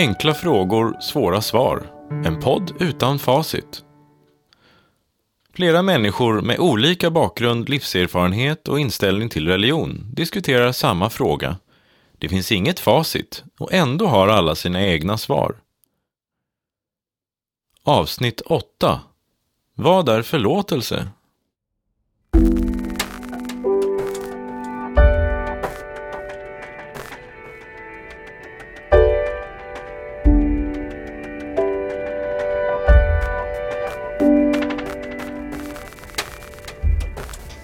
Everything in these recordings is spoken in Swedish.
Enkla frågor, svåra svar. En podd utan facit. Flera människor med olika bakgrund, livserfarenhet och inställning till religion diskuterar samma fråga. Det finns inget facit och ändå har alla sina egna svar. Avsnitt 8. Vad är förlåtelse?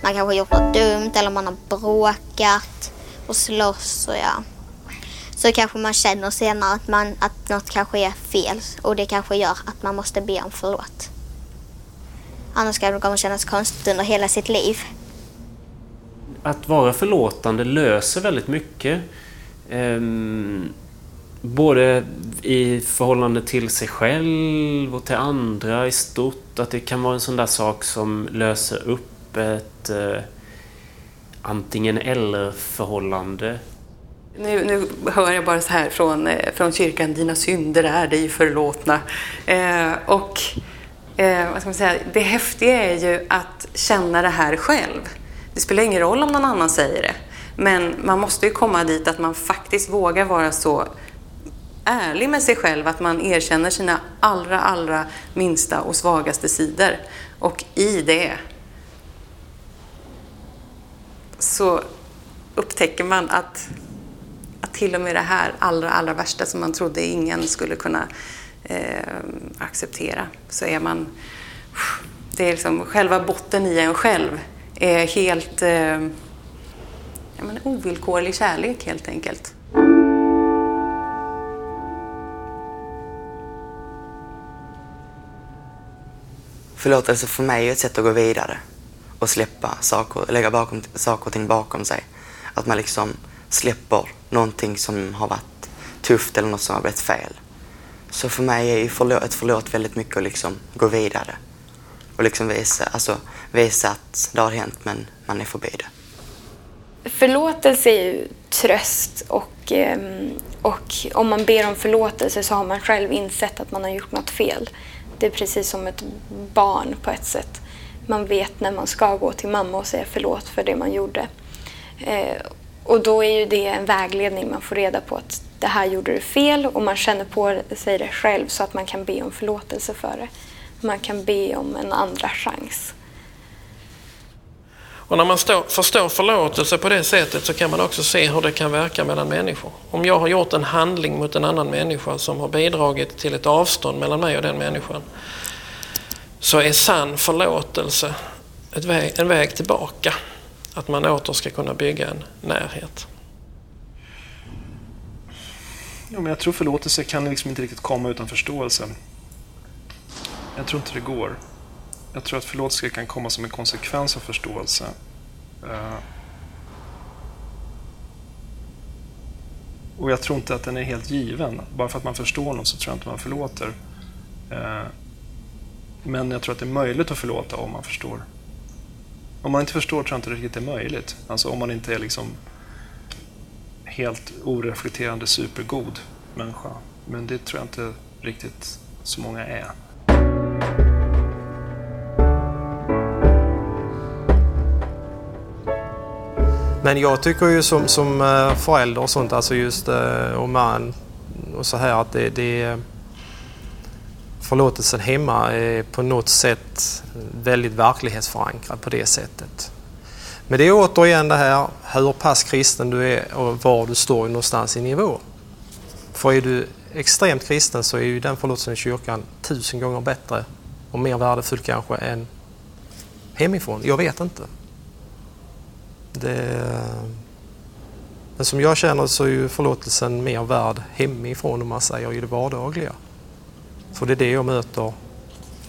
Man kanske har gjort något dumt eller man har bråkat och slåss och ja. Så kanske man känner senare att, man, att något kanske är fel och det kanske gör att man måste be om förlåt. Annars kan det kännas konstigt under hela sitt liv. Att vara förlåtande löser väldigt mycket. Ehm, både i förhållande till sig själv och till andra i stort. Att det kan vara en sån där sak som löser upp ett eh, antingen eller-förhållande. Nu, nu hör jag bara så här från, eh, från kyrkan, dina synder är dig förlåtna. Eh, och eh, vad ska man säga, det häftiga är ju att känna det här själv. Det spelar ingen roll om någon annan säger det. Men man måste ju komma dit att man faktiskt vågar vara så ärlig med sig själv att man erkänner sina allra, allra minsta och svagaste sidor. Och i det så upptäcker man att, att till och med det här allra, allra värsta som man trodde ingen skulle kunna eh, acceptera, så är man... Det är liksom själva botten i en själv är helt... Eh, ja, men ovillkorlig kärlek helt enkelt. Förlåtelse för mig är ett sätt att gå vidare och släppa saker, lägga bakom, saker och ting bakom sig. Att man liksom släpper någonting som har varit tufft eller något som har blivit fel. Så för mig är ju förlåt, ett förlåt väldigt mycket att liksom gå vidare och liksom visa, alltså, visa att det har hänt men man är förbi det. Förlåtelse är ju tröst och, ehm, och om man ber om förlåtelse så har man själv insett att man har gjort något fel. Det är precis som ett barn på ett sätt. Man vet när man ska gå till mamma och säga förlåt för det man gjorde. Eh, och då är ju det en vägledning, man får reda på att det här gjorde du fel och man känner på sig det själv så att man kan be om förlåtelse för det. Man kan be om en andra chans. Och när man stå, förstår förlåtelse på det sättet så kan man också se hur det kan verka mellan människor. Om jag har gjort en handling mot en annan människa som har bidragit till ett avstånd mellan mig och den människan så är sann förlåtelse ett väg, en väg tillbaka. Att man åter ska kunna bygga en närhet. Ja, men jag tror förlåtelse kan liksom inte riktigt komma utan förståelse. Jag tror inte det går. Jag tror att förlåtelse kan komma som en konsekvens av förståelse. Eh, och jag tror inte att den är helt given. Bara för att man förstår något så tror jag inte man förlåter. Eh, men jag tror att det är möjligt att förlåta om man förstår. Om man inte förstår tror jag inte det riktigt är möjligt. Alltså om man inte är liksom helt oreflekterande supergod människa. Men det tror jag inte riktigt så många är. Men jag tycker ju som, som eh, förälder och sånt, alltså just eh, och man och så här att det, det förlåtelsen hemma är på något sätt väldigt verklighetsförankrad på det sättet. Men det är återigen det här hur pass kristen du är och var du står någonstans i nivå. För är du extremt kristen så är ju den förlåtelsen i kyrkan tusen gånger bättre och mer värdefull kanske än hemifrån. Jag vet inte. Det... Men som jag känner så är ju förlåtelsen mer värd hemifrån om man säger i det vardagliga. För det är det jag möter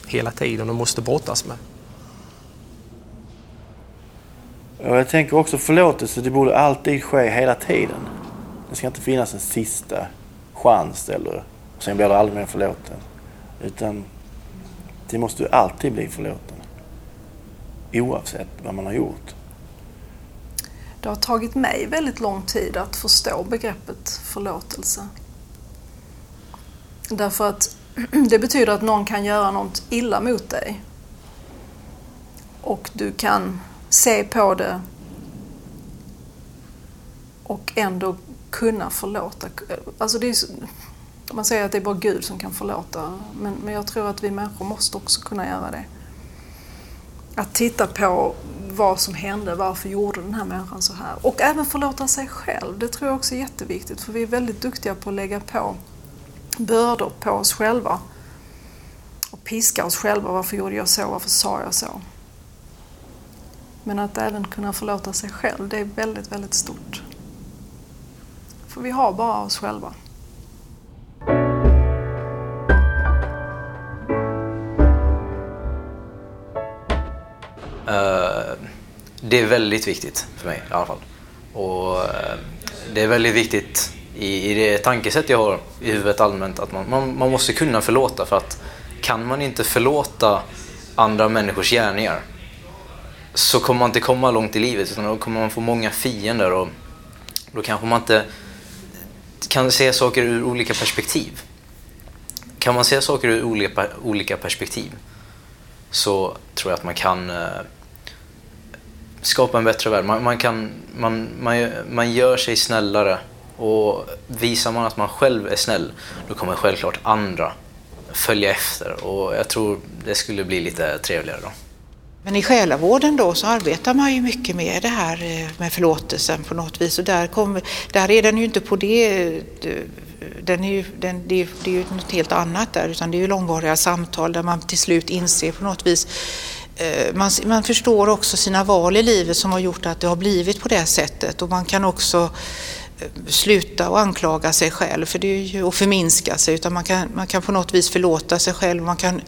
hela tiden och måste brottas med. Och jag tänker också förlåtelse, det borde alltid ske hela tiden. Det ska inte finnas en sista chans eller sen blir det aldrig mer förlåten. Utan det måste alltid bli förlåten. Oavsett vad man har gjort. Det har tagit mig väldigt lång tid att förstå begreppet förlåtelse. Därför att det betyder att någon kan göra något illa mot dig. Och du kan se på det och ändå kunna förlåta. Alltså det är, man säger att det är bara Gud som kan förlåta, men, men jag tror att vi människor måste också kunna göra det. Att titta på vad som hände, varför gjorde den här människan så här? Och även förlåta sig själv, det tror jag också är jätteviktigt för vi är väldigt duktiga på att lägga på bördor på oss själva och piska oss själva. Varför gjorde jag så? Varför sa jag så? Men att även kunna förlåta sig själv, det är väldigt, väldigt stort. För vi har bara oss själva. Uh, det är väldigt viktigt för mig i alla fall. Och uh, det är väldigt viktigt i, i det tankesätt jag har i huvudet allmänt att man, man, man måste kunna förlåta för att kan man inte förlåta andra människors gärningar så kommer man inte komma långt i livet utan då kommer man få många fiender och då kanske man inte kan se saker ur olika perspektiv. Kan man se saker ur olika, olika perspektiv så tror jag att man kan eh, skapa en bättre värld. Man, man, kan, man, man, man gör sig snällare och visar man att man själv är snäll då kommer självklart andra följa efter. Och jag tror det skulle bli lite trevligare då. Men i själavården då så arbetar man ju mycket med det här eh, med förlåtelsen på något vis. Och där, kom, där är den ju inte på det eh, den är ju, den, det, är, det är ju något helt annat där. Utan det är ju långvariga samtal där man till slut inser på något vis eh, man, man förstår också sina val i livet som har gjort att det har blivit på det sättet. Och man kan också sluta och anklaga sig själv för det är ju, och förminska sig utan man kan, man kan på något vis förlåta sig själv. Man kan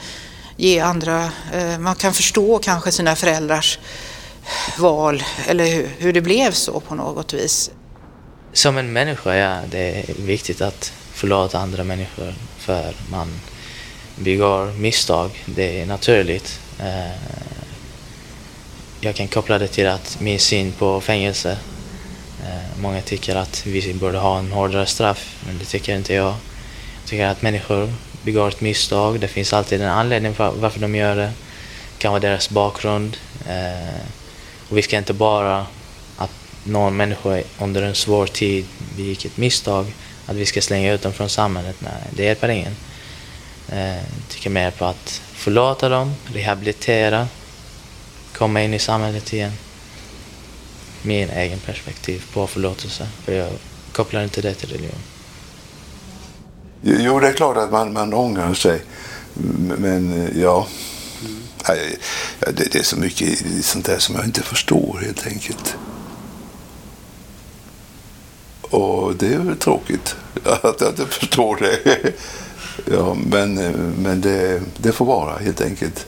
ge andra, eh, man kan förstå kanske sina föräldrars val eller hur, hur det blev så på något vis. Som en människa, ja, det är viktigt att förlåta andra människor för man begår misstag, det är naturligt. Eh, jag kan koppla det till att min syn på fängelse. Många tycker att vi borde ha en hårdare straff, men det tycker inte jag. Jag tycker att människor begår ett misstag. Det finns alltid en anledning för varför de gör det. Det kan vara deras bakgrund. Eh, och vi ska inte bara att någon människa under en svår tid begick ett misstag, att vi ska slänga ut dem från samhället. Nej, det hjälper ingen. Eh, jag tycker mer på att förlåta dem, rehabilitera, komma in i samhället igen. Min egen perspektiv på förlåtelse, för jag kopplar inte det till religion. Jo, det är klart att man, man ångrar sig. Men eh, ja, ja det, det, är så mycket sånt där som jag inte förstår helt enkelt. Och det är väl tråkigt att jag inte förstår det. Ja, men men det, det får vara helt enkelt.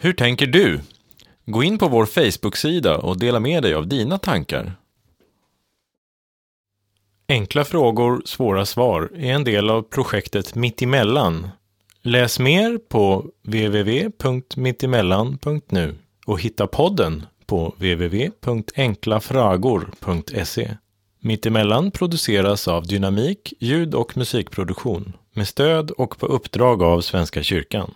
Hur tänker du? Gå in på vår Facebook-sida och dela med dig av dina tankar. Enkla frågor, svåra svar är en del av projektet Mittemellan. Läs mer på www.mittemellan.nu och hitta podden på www.enklafragor.se. Mittemellan produceras av Dynamik ljud och musikproduktion med stöd och på uppdrag av Svenska kyrkan.